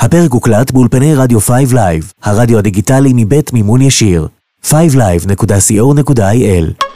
הפרק הוקלט באולפני רדיו 5 Live, הרדיו הדיגיטלי מבית מימון ישיר. 5live.co.il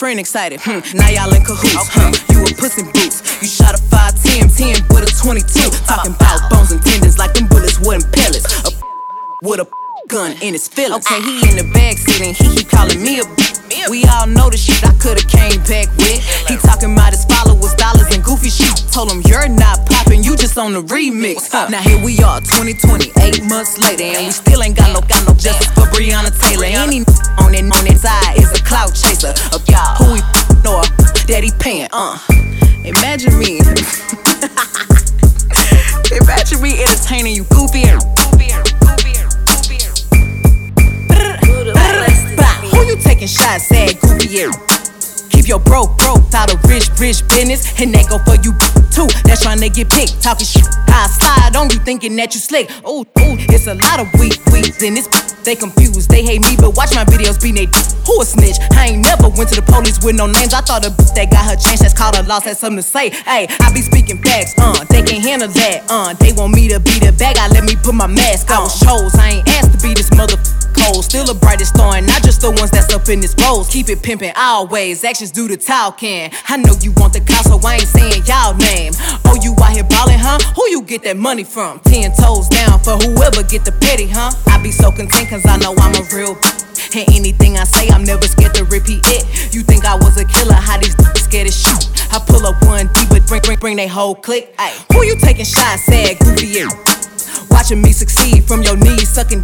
friend excited. Hmm. Now y'all in cahoots. Huh. You a puss in boots. You shot a 5 10 10 with a 22. Talking about bones and tendons like them bullets wasn't pellets. A with a gun in his feelings. Okay, he in the back sitting, he keep calling me a b- We all know the shit I coulda came back with. He talking about his followers, dollars, and goofy shit. Told him you're not popping, you just on the remix. Now here we are, 2020, eight months later, and we still ain't got no got no justice for Breonna Taylor. Any on that on that side is a clout chaser. Of y'all who he know that he paying. Uh, imagine me. Imagine me entertaining you, goofy goofy and goofy and Who you taking shots at, goofy Keep your broke, broke out of rich, rich business, and that go for you too. That's trying to get picked, talking shit. I slide on you, thinking that you slick. Ooh, ooh, it's a lot of weak, weak in this. They confused, they hate me, but watch my videos be they Who a snitch? I ain't never went to the police with no names. I thought a bitch that got her chance, that's called a loss, had something to say. Hey, I be speaking facts, uh, they can't handle that, uh, they want me to be the bad guy, let me put my mask on. I was chose, I ain't asked to be this mother Still the brightest star, and not just the ones that's up in this rose. Keep it pimping always. Actions do the talking. I know you want the clout, so I ain't saying y'all name. Oh, you out here ballin', huh? Who you get that money from? Ten toes down for whoever get the petty, huh? I be so content cause I know I'm a real And anything I say, I'm never scared to repeat it. You think I was a killer, how these scared to shoot? I pull up one deep, but bring, bring, bring they whole clique. Ay, who you taking shots at, goofy? Watching me succeed from your knees, sucking.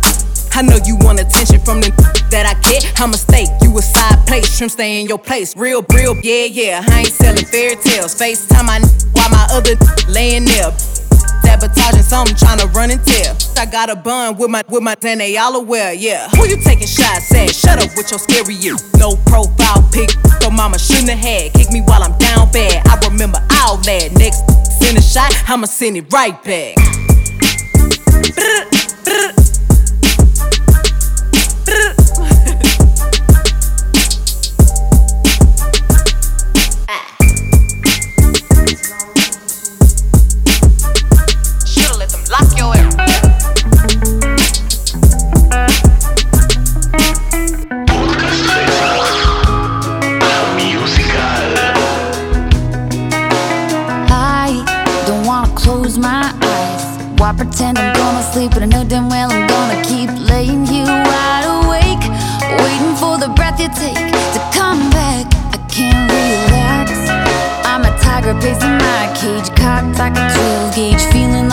I know you want attention from the that I get. I'm a steak, you a side plate. Shrimp stay in your place. Real, real, yeah, yeah. I ain't selling fairy tales. FaceTime my while my other laying there. sabotaging something, trying to run and tell. I got a bun with my with my and they all aware, yeah. Who you taking shots at? Shut up with your scary you. No profile pic, so mama shouldn't have had. Kick me while I'm down bad. I remember all that. Next, send a shot, I'ma send it right back. Pretend I'm gonna sleep, but I know damn well I'm gonna keep laying you wide awake, waiting for the breath you take to come back. I can't relax. I'm a tiger pacing my cage, cocked like a 12 gauge, feeling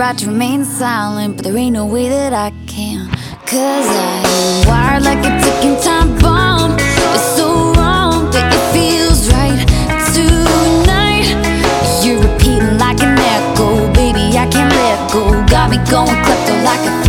right to remain silent, but there ain't no way that I can. Cause I'm wired like a ticking time bomb. It's so wrong that it feels right tonight. You're repeating like an echo, baby. I can't let go. Got me going klepto like a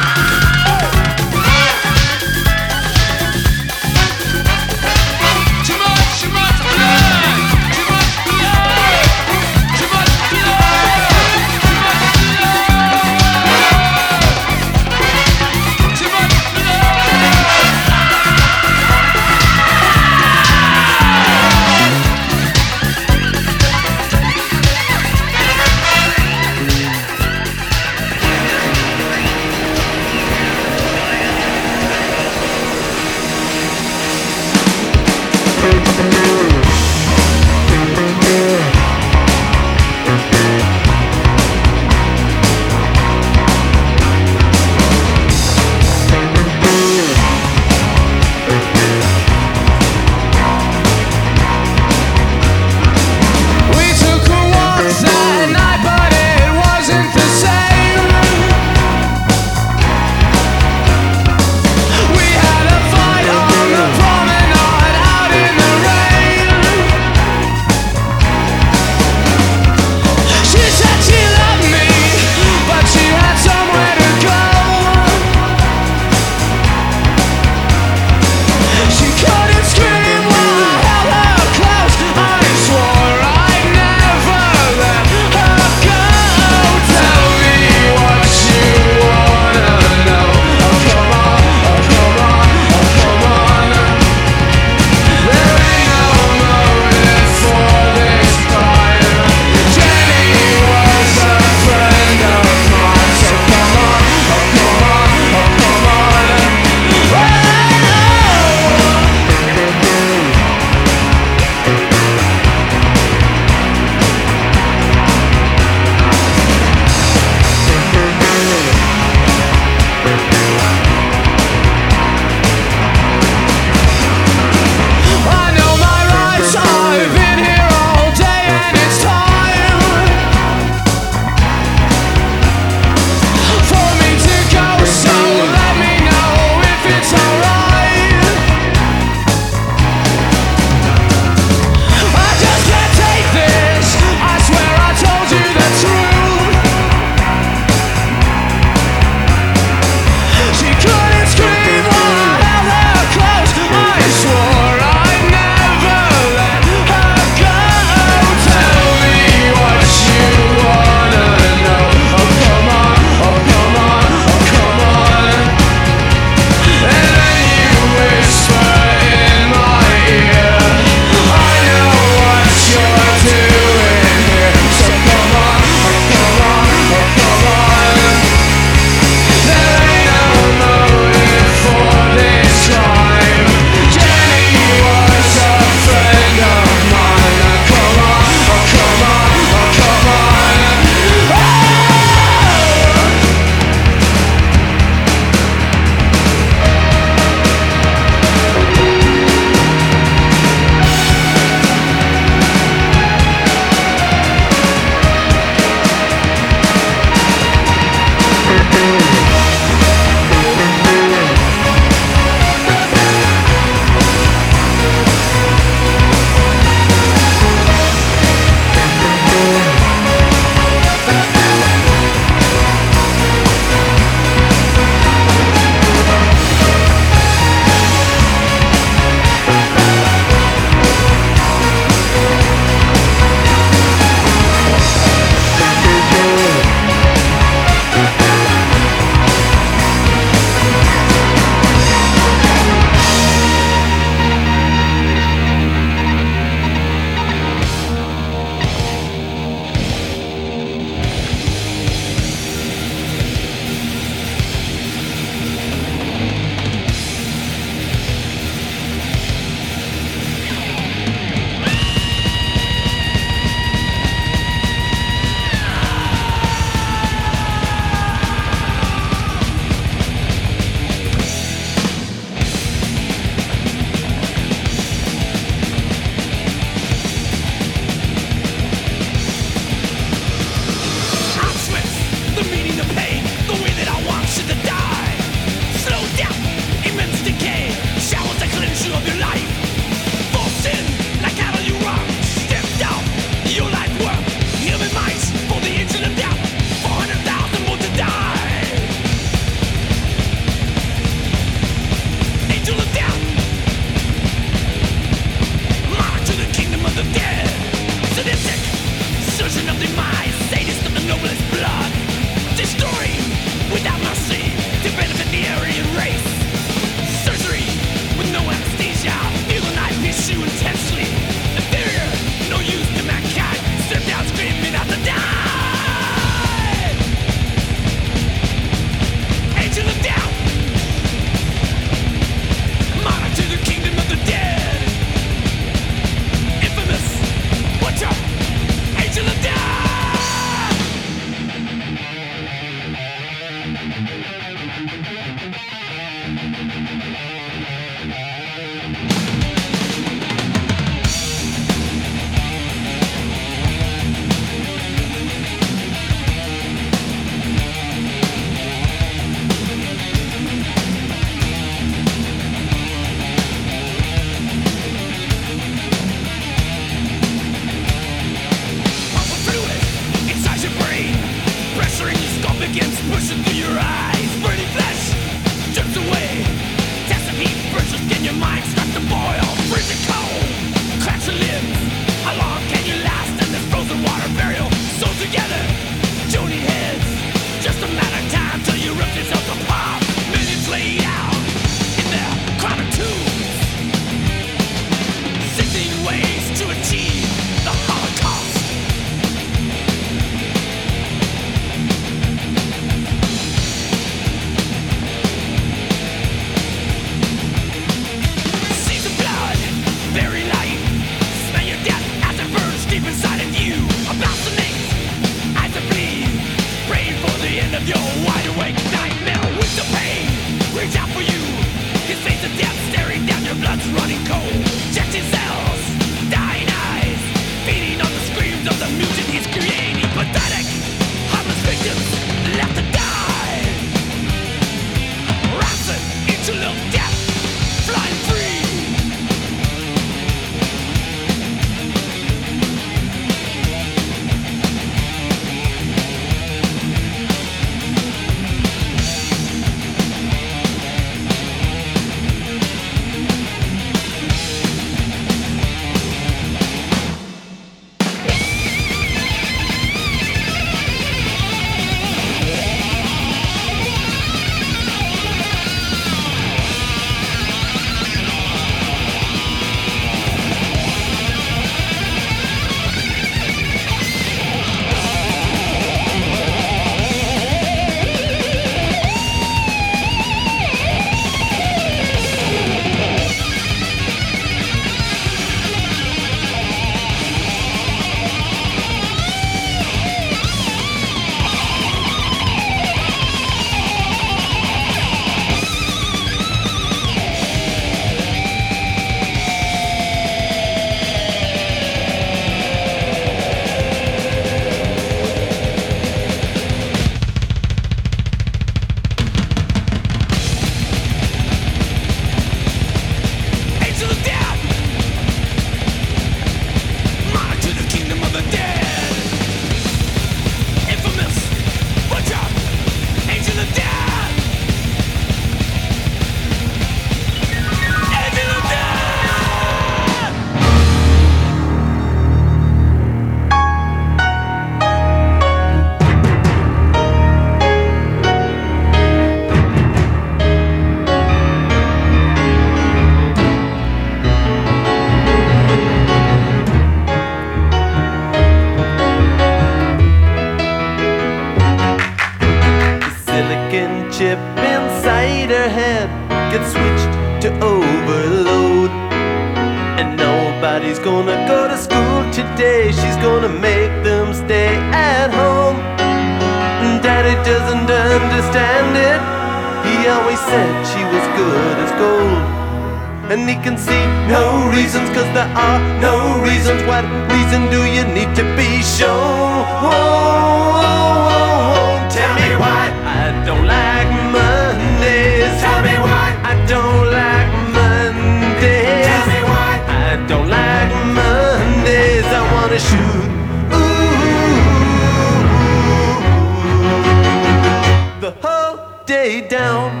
way down.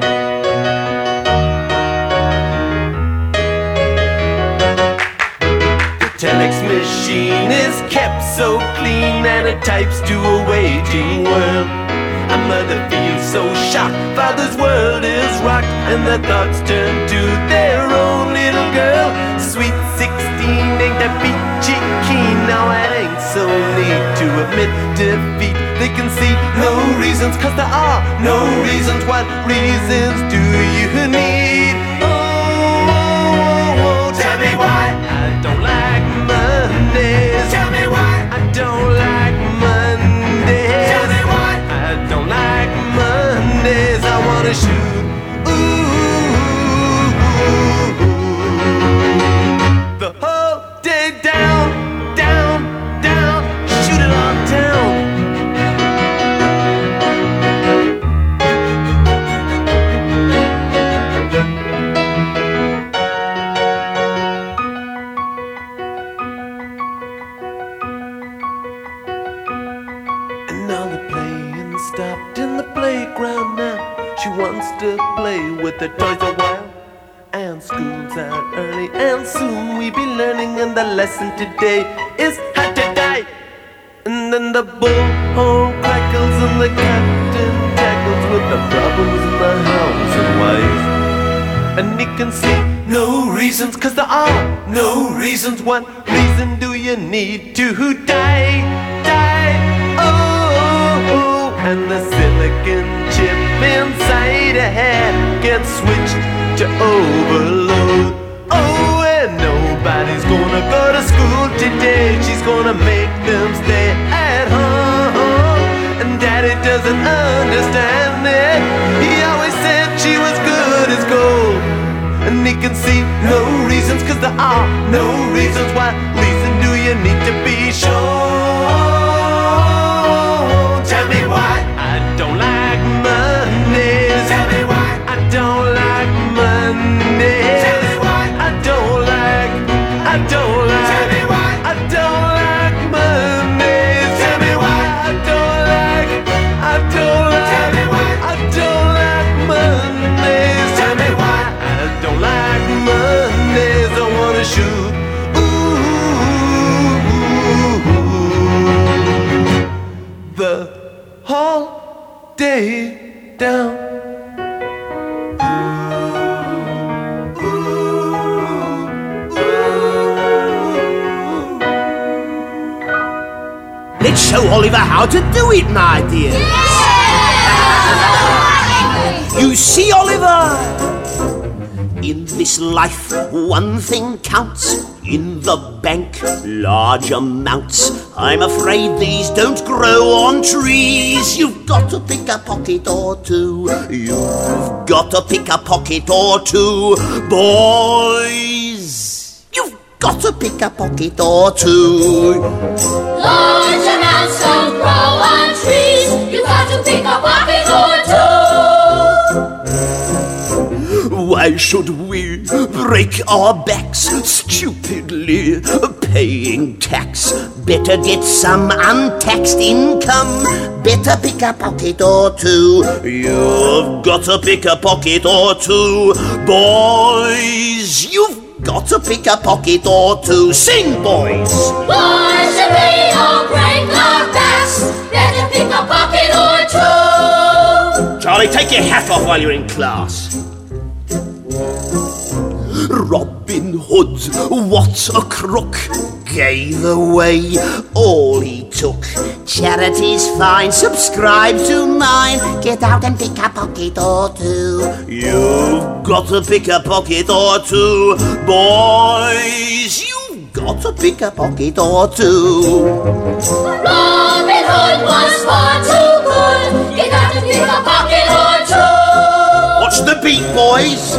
The telex machine is kept so clean and it types to a waiting world. A mother feels so shocked, father's world is rocked, and the thoughts turn to their own little girl. Sweet 16 ain't that peachy keen, now it ain't so neat to admit defeat they can see no reasons, cause there are no reasons. What reasons do you need? Oh, oh, oh, oh tell me why I don't like Mondays. Tell me why I don't like Mondays. Tell me why I don't like Mondays. I wanna shoot. and today is hard to die. And then the bullhorn crackles and the captain tackles with the problems in the house and wife. And he can see no reasons, cause there are no reasons. What reason do you need to die? Die, oh, oh, oh. and the silicon chip inside a head gets switched to overload gonna go to school today. She's gonna make them stay at home. And daddy doesn't understand it. He always said she was good as gold. And he can see no reasons, cause there are no reasons why Oliver how to do it, my dear. You see, Oliver? In this life, one thing counts. In the bank, large amounts. I'm afraid these don't grow on trees. You've got to pick a pocket or two. You've got to pick a pocket or two. Boys, you've got to pick a pocket or two. Oh! Why should we break our backs stupidly paying tax? Better get some untaxed income. Better pick a pocket or two. You've got to pick a pocket or two. Boys, you've got to pick a pocket or two. Sing, boys. Why should we all break our backs? Better pick a pocket or two. Charlie, take your hat off while you're in class. Robin Hood, what a crook, gave away all he took. Charity's fine, subscribe to mine. Get out and pick a pocket or two. You've got to pick a pocket or two. Boys, you've got to pick a pocket or two. Robin Hood was far too good. You got to pick a pocket or two. What's the beat, boys?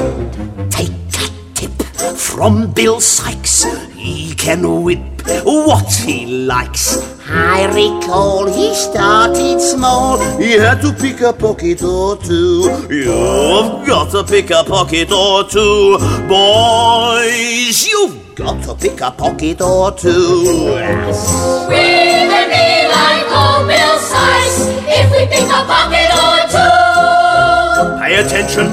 Take a tip from Bill Sikes. He can whip what he likes. I recall he started small. He had to pick a pocket or two. You've got to pick a pocket or two. Boys, you've got to pick a pocket or two. We can be like old Bill Sikes if we pick a pocket or two. Pay attention.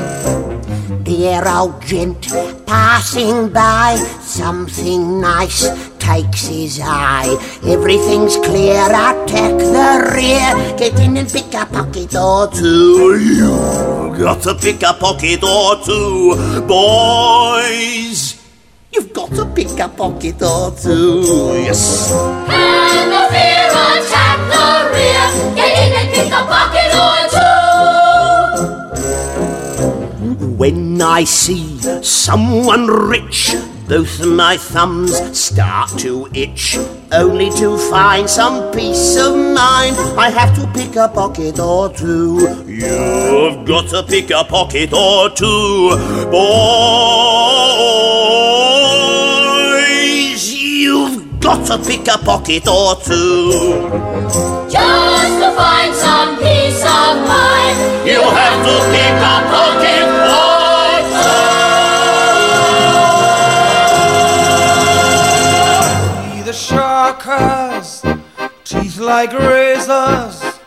Dear old gent passing by, something nice takes his eye. Everything's clear, I attack the rear. Get in and pick a pocket or two. You've got to pick a pocket or two. Boys, you've got to pick a pocket or two. Yes. And the fear attack the rear. Get in and pick a pocket or two. When I see someone rich, both my thumbs start to itch. Only to find some peace of mind, I have to pick a pocket or two. You've got to pick a pocket or two. Boys, you've got to pick a pocket or two. Just to find some peace of mind. You have to pick a pocket or See the shark has teeth like razors.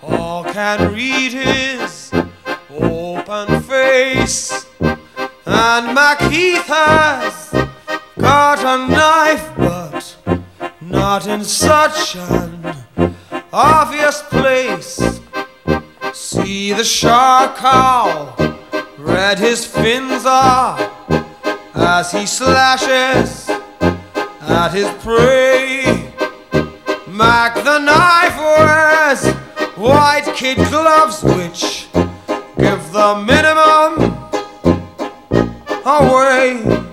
All can read his open face. And Macheath has got a knife, but not in such an obvious place. See the shark how red his fins are as he slashes at his prey. Mack the knife wears white kid gloves, which give the minimum away.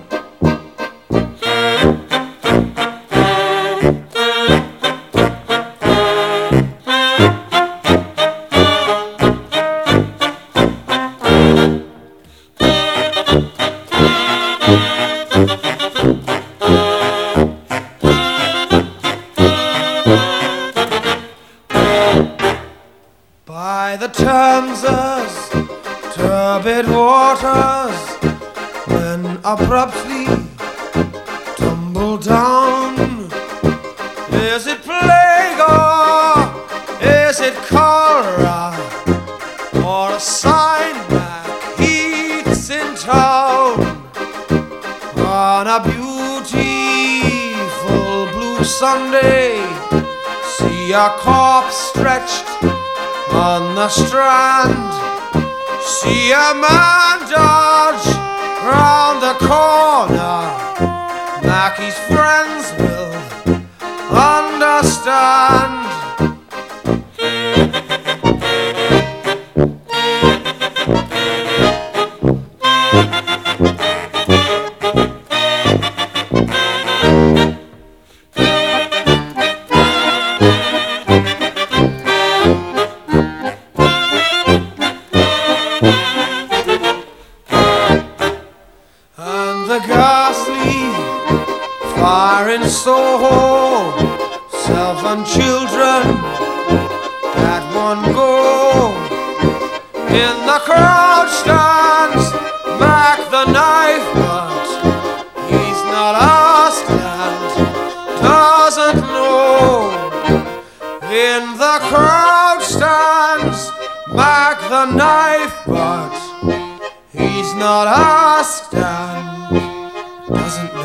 In the crowd stands Mack the knife, but he's not asked and doesn't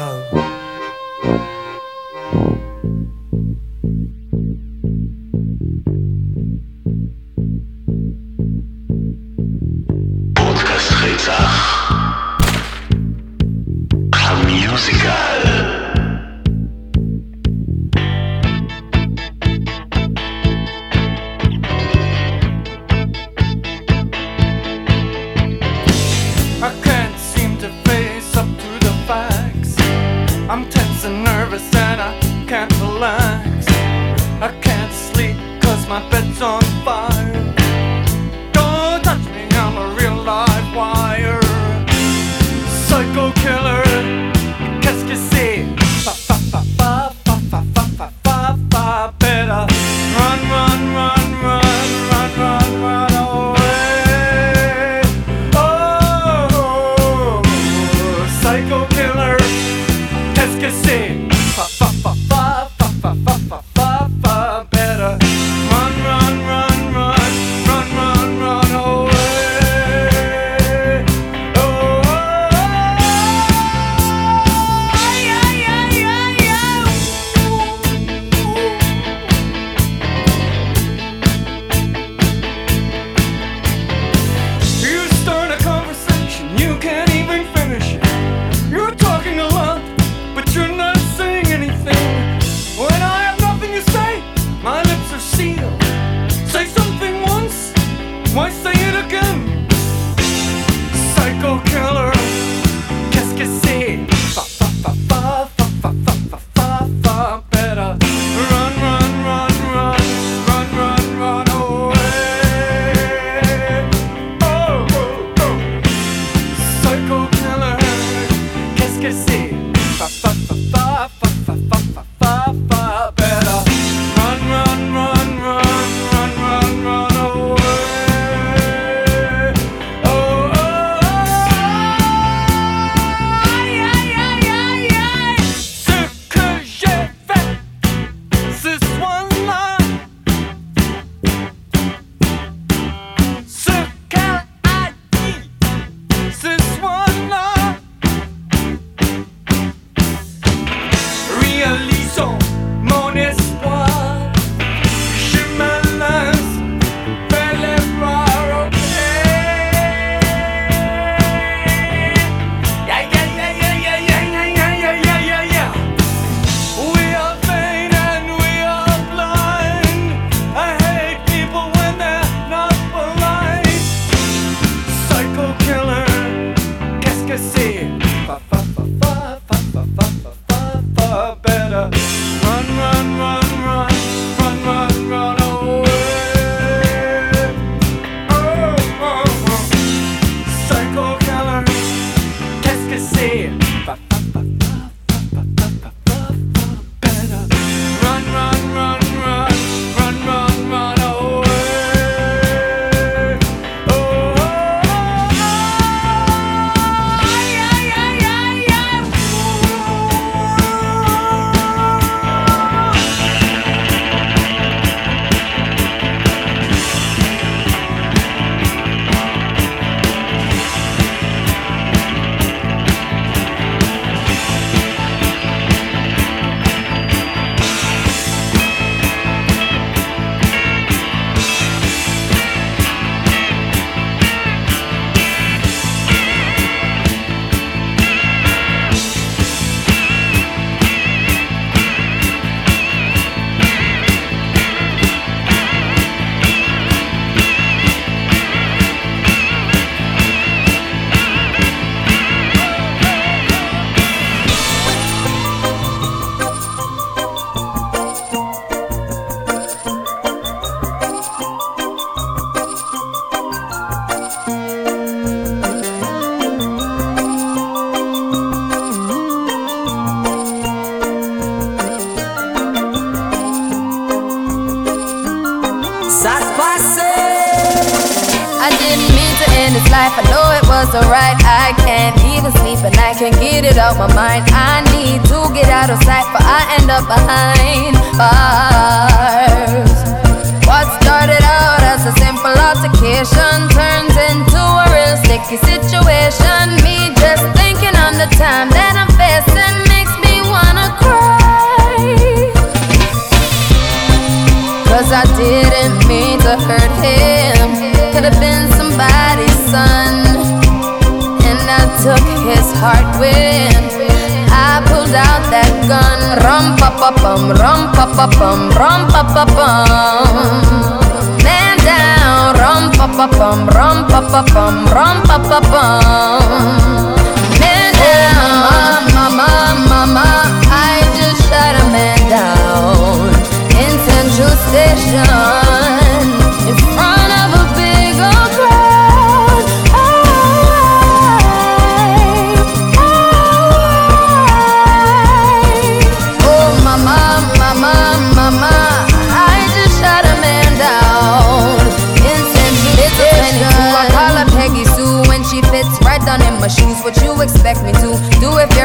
my mind. I need to get out of sight, but I end up behind bars. Pa pa bum, rum pa pa bum, rum pa pa bum. Man down, rum pa pa bum, rum pa pa bum, rum pa pa bum. Man down, mama, mama, I just shot a man down in Central Station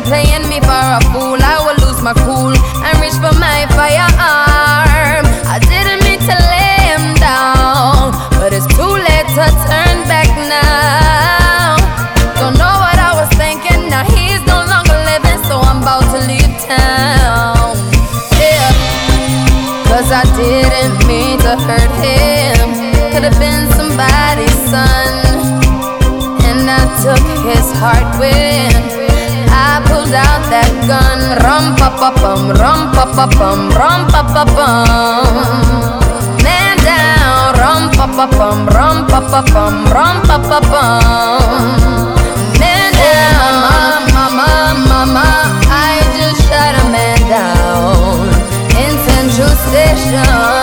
playing me for a fool? I will lose my cool and reach for my firearm. I didn't mean to lay him down, but it's too late to turn back now. Don't know what I was thinking. Now he's no longer living, so I'm about to leave town. Yeah. Cause I didn't mean to hurt him. Could have been somebody's son. And I took his heart when gun. Rum pa pa bum, rum pa pa bum, rum pa pa bum. Man down, rum pa pa bum, rum pa pa bum, rum pa pa bum. Man down, mama, mama, mama, I just shot a man down in Central Station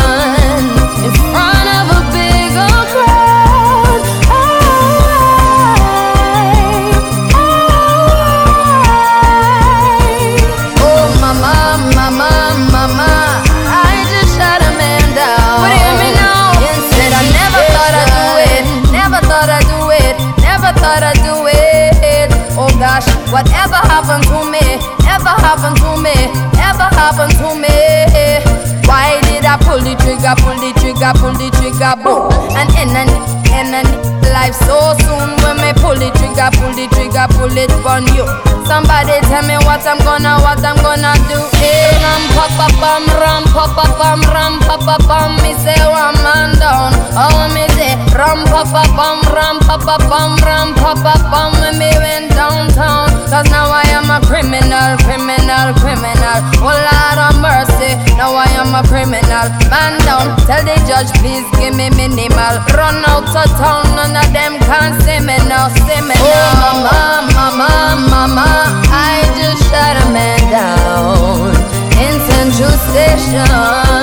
happened to me. Why did I pull the trigger, pull the trigger, pull the trigger, boom, and end and life so soon when me pull the trigger, pull the trigger, pull it on you. Somebody tell me what I'm gonna, what I'm gonna do. Hey, ram pa pa bum, ram pa pa bum, ram pa pa bum. Me say one man down. Oh me say ram pa pa bum, ram pa pa bum, ram pa pa bum. When me went downtown, cause now I am a criminal, criminal, criminal. Oh Lord of mercy, now I am a criminal. Man down, tell the judge please give me minimal. Run out of town, none of them can see me now, see me. Oh mama, mama, mama, I just shut a man down in Central Station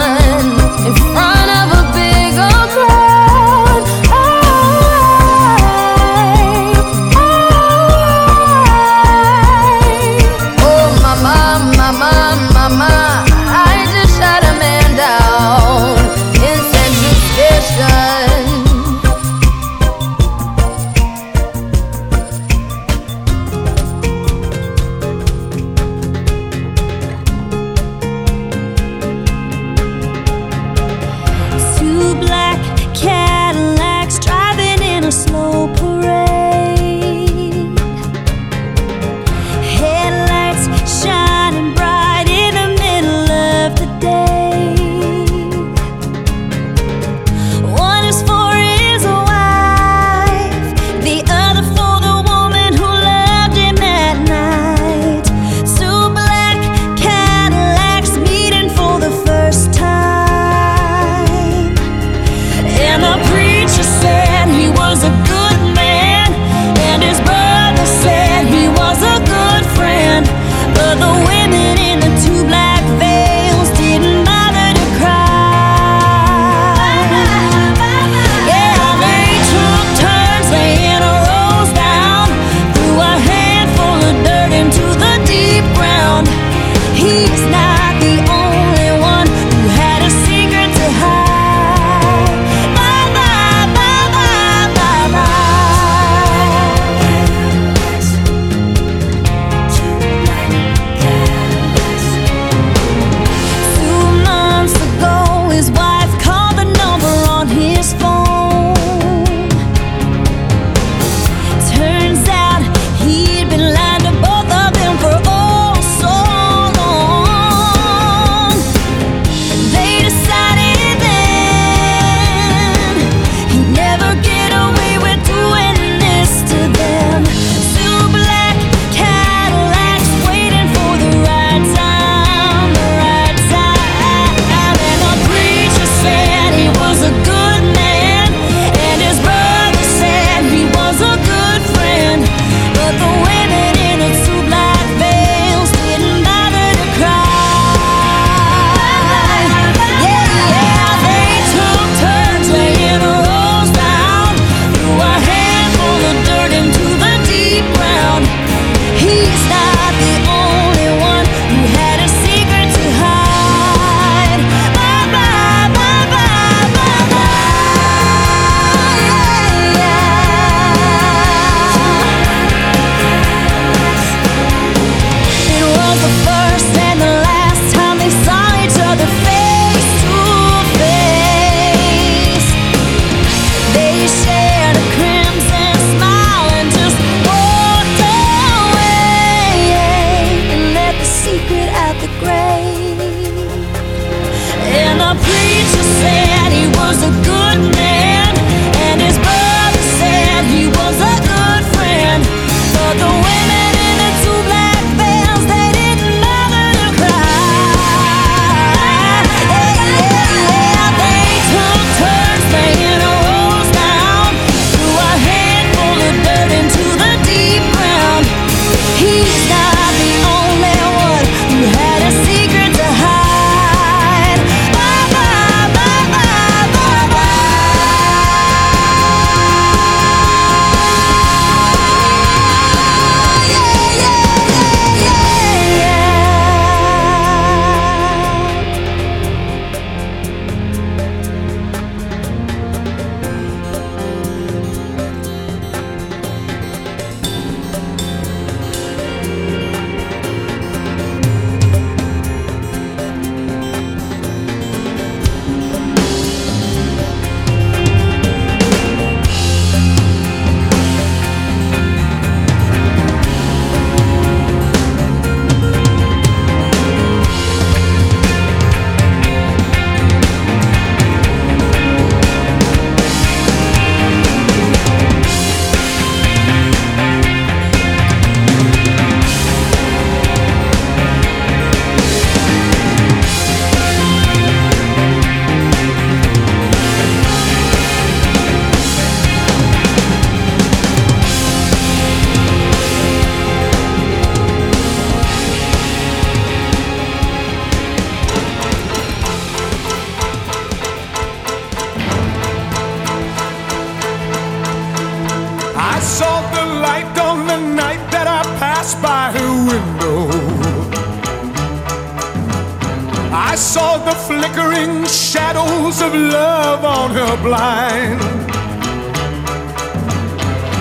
blind.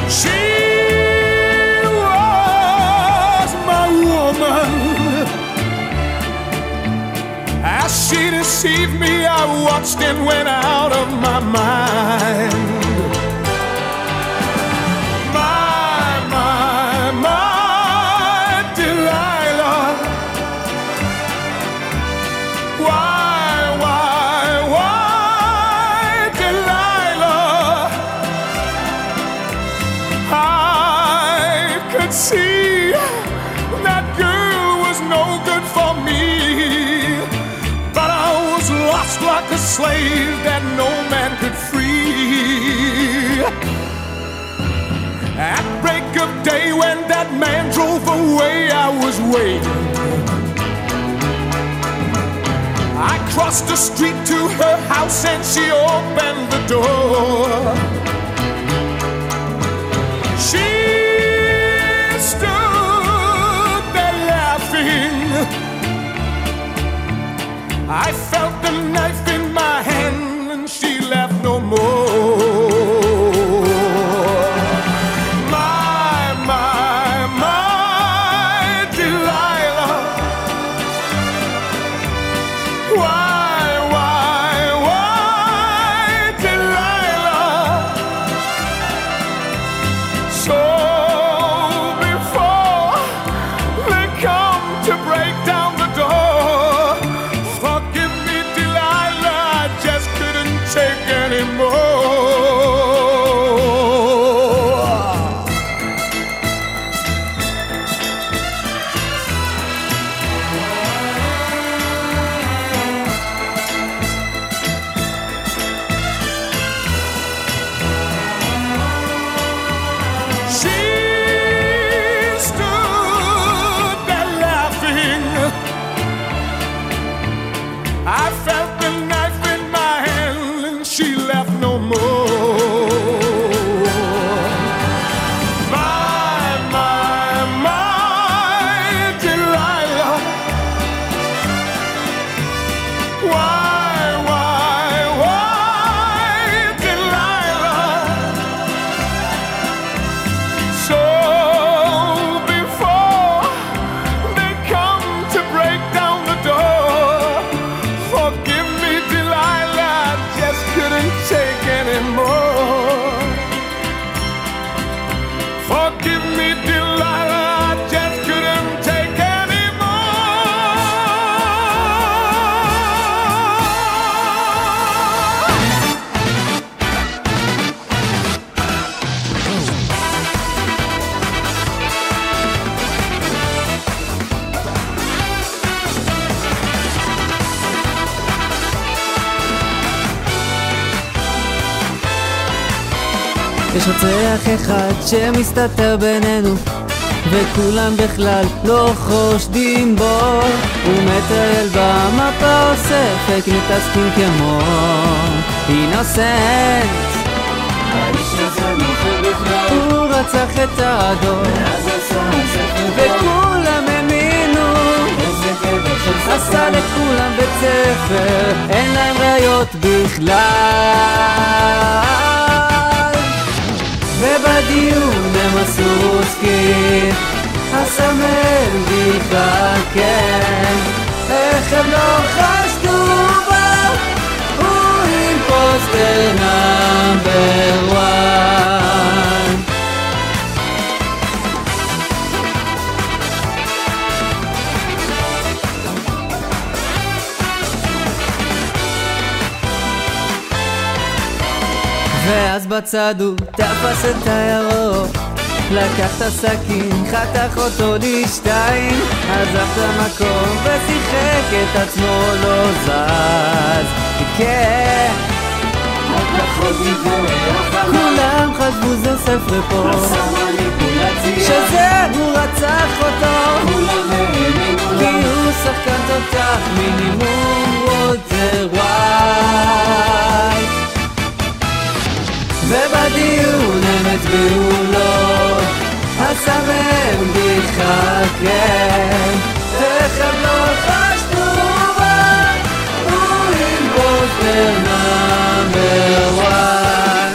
She was my woman. As she deceived me, I watched and went out drove away, I was waiting. I crossed the street to her house and she opened the door. She stood there laughing. I felt the knife שמסתתר בינינו וכולם בכלל לא חושדים בו. הוא מטייל במפה אוסף מתעסקים כמו אינוסנט. האיש הזה נוכל בכלל. הוא רצח את האדון. וכולם האמינו. עשה לכולם בית ספר. אין להם ראיות בכלל הדיון במסלול עוסקים. הסמל מתבקן איך הם לא חשדו בה הוא אימפוסטר נא בצד הוא תפס את הירוק. לקח את הסכין, חתך אותו לשתיים. עזב את המקום ושיחק את עצמו לא זז. כן. כולם חשבו זה ספר פה. שזה הוא רצח אותו. כי הוא שחקן תותח מינימום ווטר ווייט ובדיון הם הצביעו לו אסמן בדיחה כן לא חשדו בה הוא אימפוסטר נאמר וואן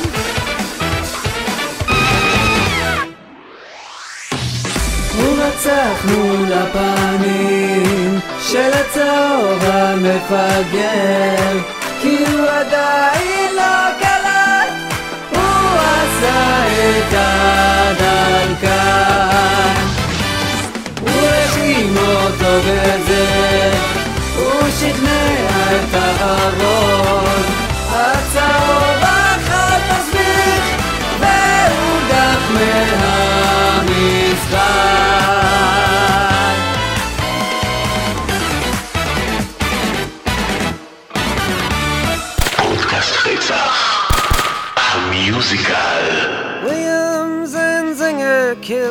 הוא רצח מול הפנים של הצהוב המפגר כי הוא עדיין לא קלט עשה את הדרכן הוא האשים אותו בזה הוא שכנע את הארון הצהוב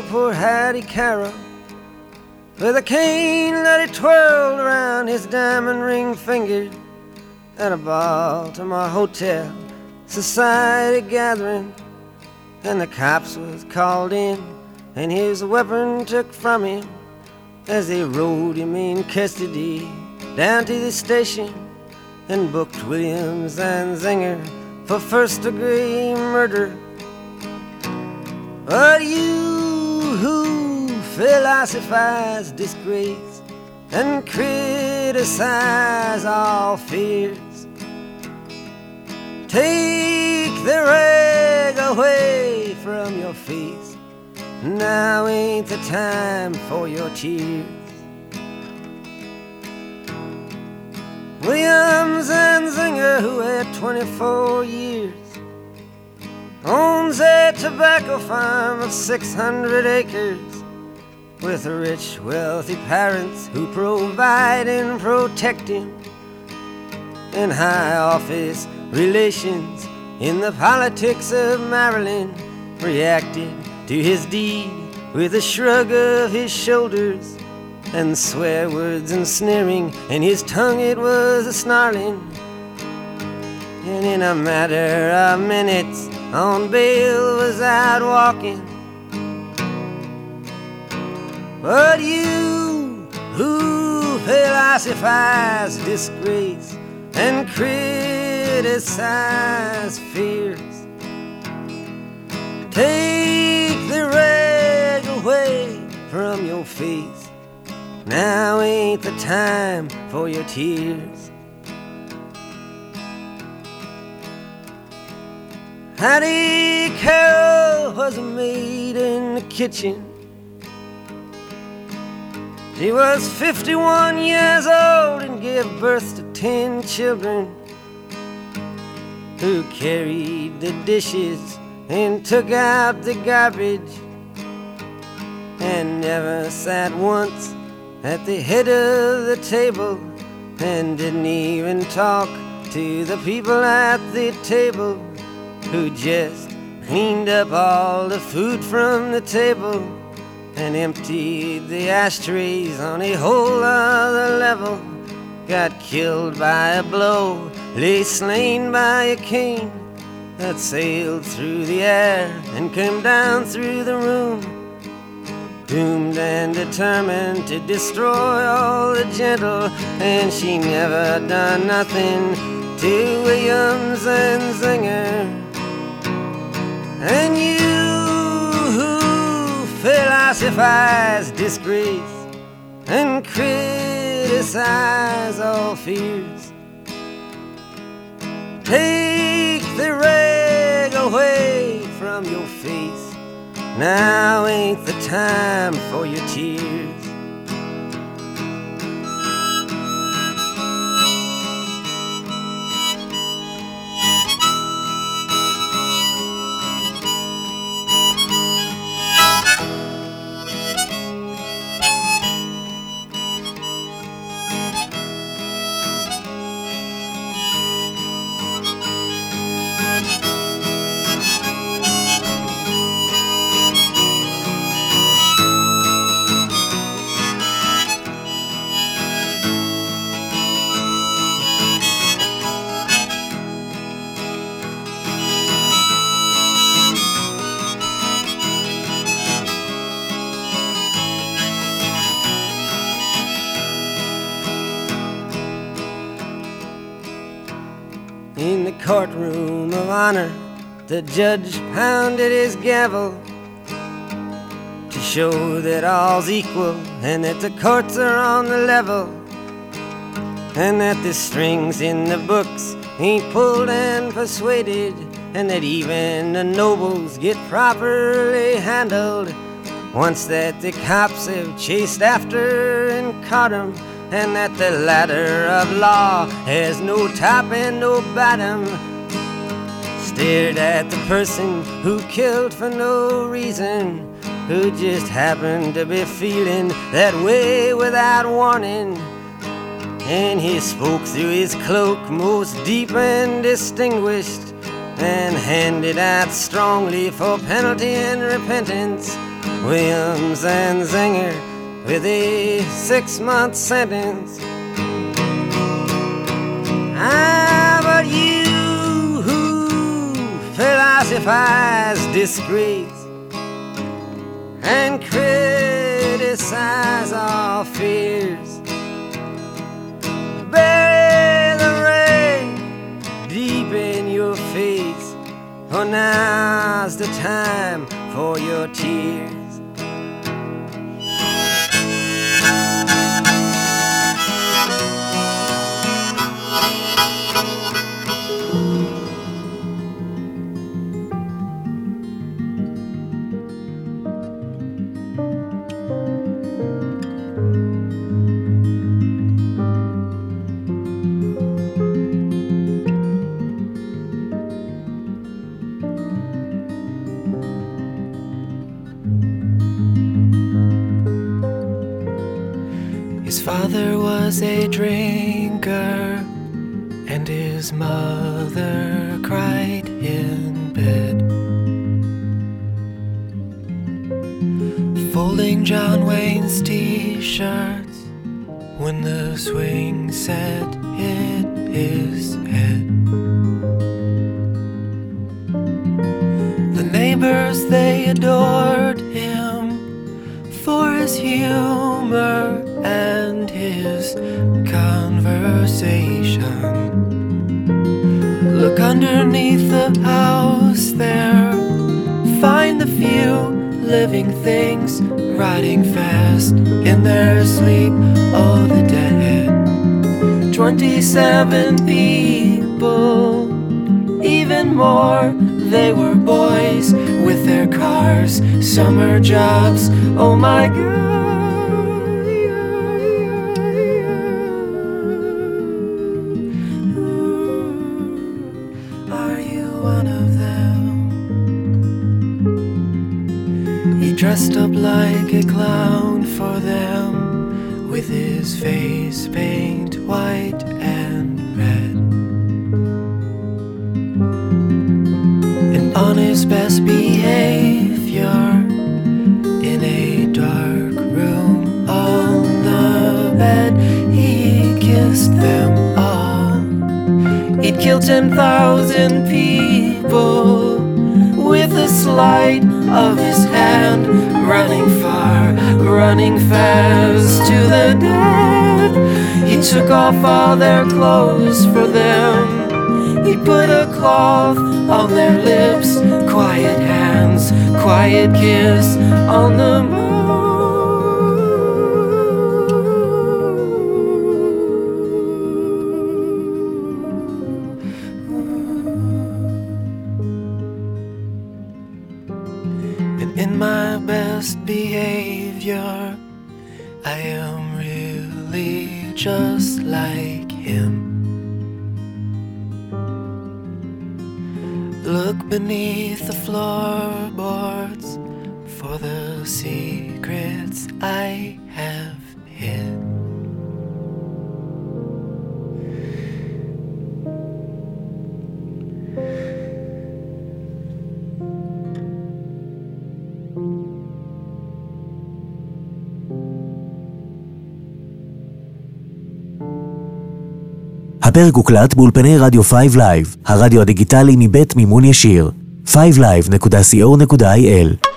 Poor Hattie Carroll with a cane that he twirled around his diamond ring finger at a Baltimore hotel society gathering. And the cops was called in, and his weapon took from him as they rode him in custody down to the station and booked William Zanzinger for first degree murder. But you who philosophize disgrace and criticize all fears, take the rag away from your face. Now ain't the time for your tears. William Zanzinger, who had 24 years, owns a tobacco farm of 600 acres with rich, wealthy parents who provide and protect him, and high office relations in the politics of Maryland reacted to his deed with a shrug of his shoulders and swear words and sneering, and his tongue it was a snarling. And in a matter of minutes, on bail was out walking. But you who philosophize disgrace and criticize fears, take the rag away from your face. Now ain't the time for your tears. Hattie Carroll was a maid in the kitchen. She was 51 years old and gave birth to 10 children who carried the dishes and took out the garbage and never sat once at the head of the table and didn't even talk to the people at the table who just cleaned up all the food from the table and emptied the ashtrays on a whole other level. Got killed by a blow, lay slain by a cane that sailed through the air and came down through the room. Doomed and determined to destroy all the gentle, and she never done nothing to Williams and Zinger. And you who philosophize disgrace and criticize all fears, take the rag away from your face. Now ain't the time for your tears. The judge pounded his gavel to show that all's equal and that the courts are on the level and that the strings in the books ain't pulled and persuaded and that even the nobles get properly handled once that the cops have chased after and caught 'em and that the ladder of law has no top and no bottom. Stared at the person who killed for no reason, who just happened to be feeling that way without warning. And he spoke through his cloak, most deep and distinguished, and handed out strongly for penalty and repentance. William Zanzinger with a six month sentence. Ah, philosophize disgrace and criticize all fears, bury the rain deep in your face, for now's the time for your tears. Was a drinker, and his mother cried in bed. Folding John Wayne's t shirts when the swing set hit his head. The neighbors, they adored him for his humor and conversation. Look underneath the house there, find the few living things riding fast in their sleep. Oh, the dead. 27 people, even more. They were boys with their cars, summer jobs. Oh my god. Dressed up like a clown for them with his face paint white and red. And on his best behavior in a dark room on the bed, he kissed them all. He'd kill 10,000 people with a slide of his hand, running far, running fast to the dead. He took off all their clothes for them. He put a cloth on their lips, quiet hands, quiet kiss on the And הפרק הוקלט באולפני רדיו 5 לייב, הרדיו הדיגיטלי מבית מימון ישיר. 5live.co.il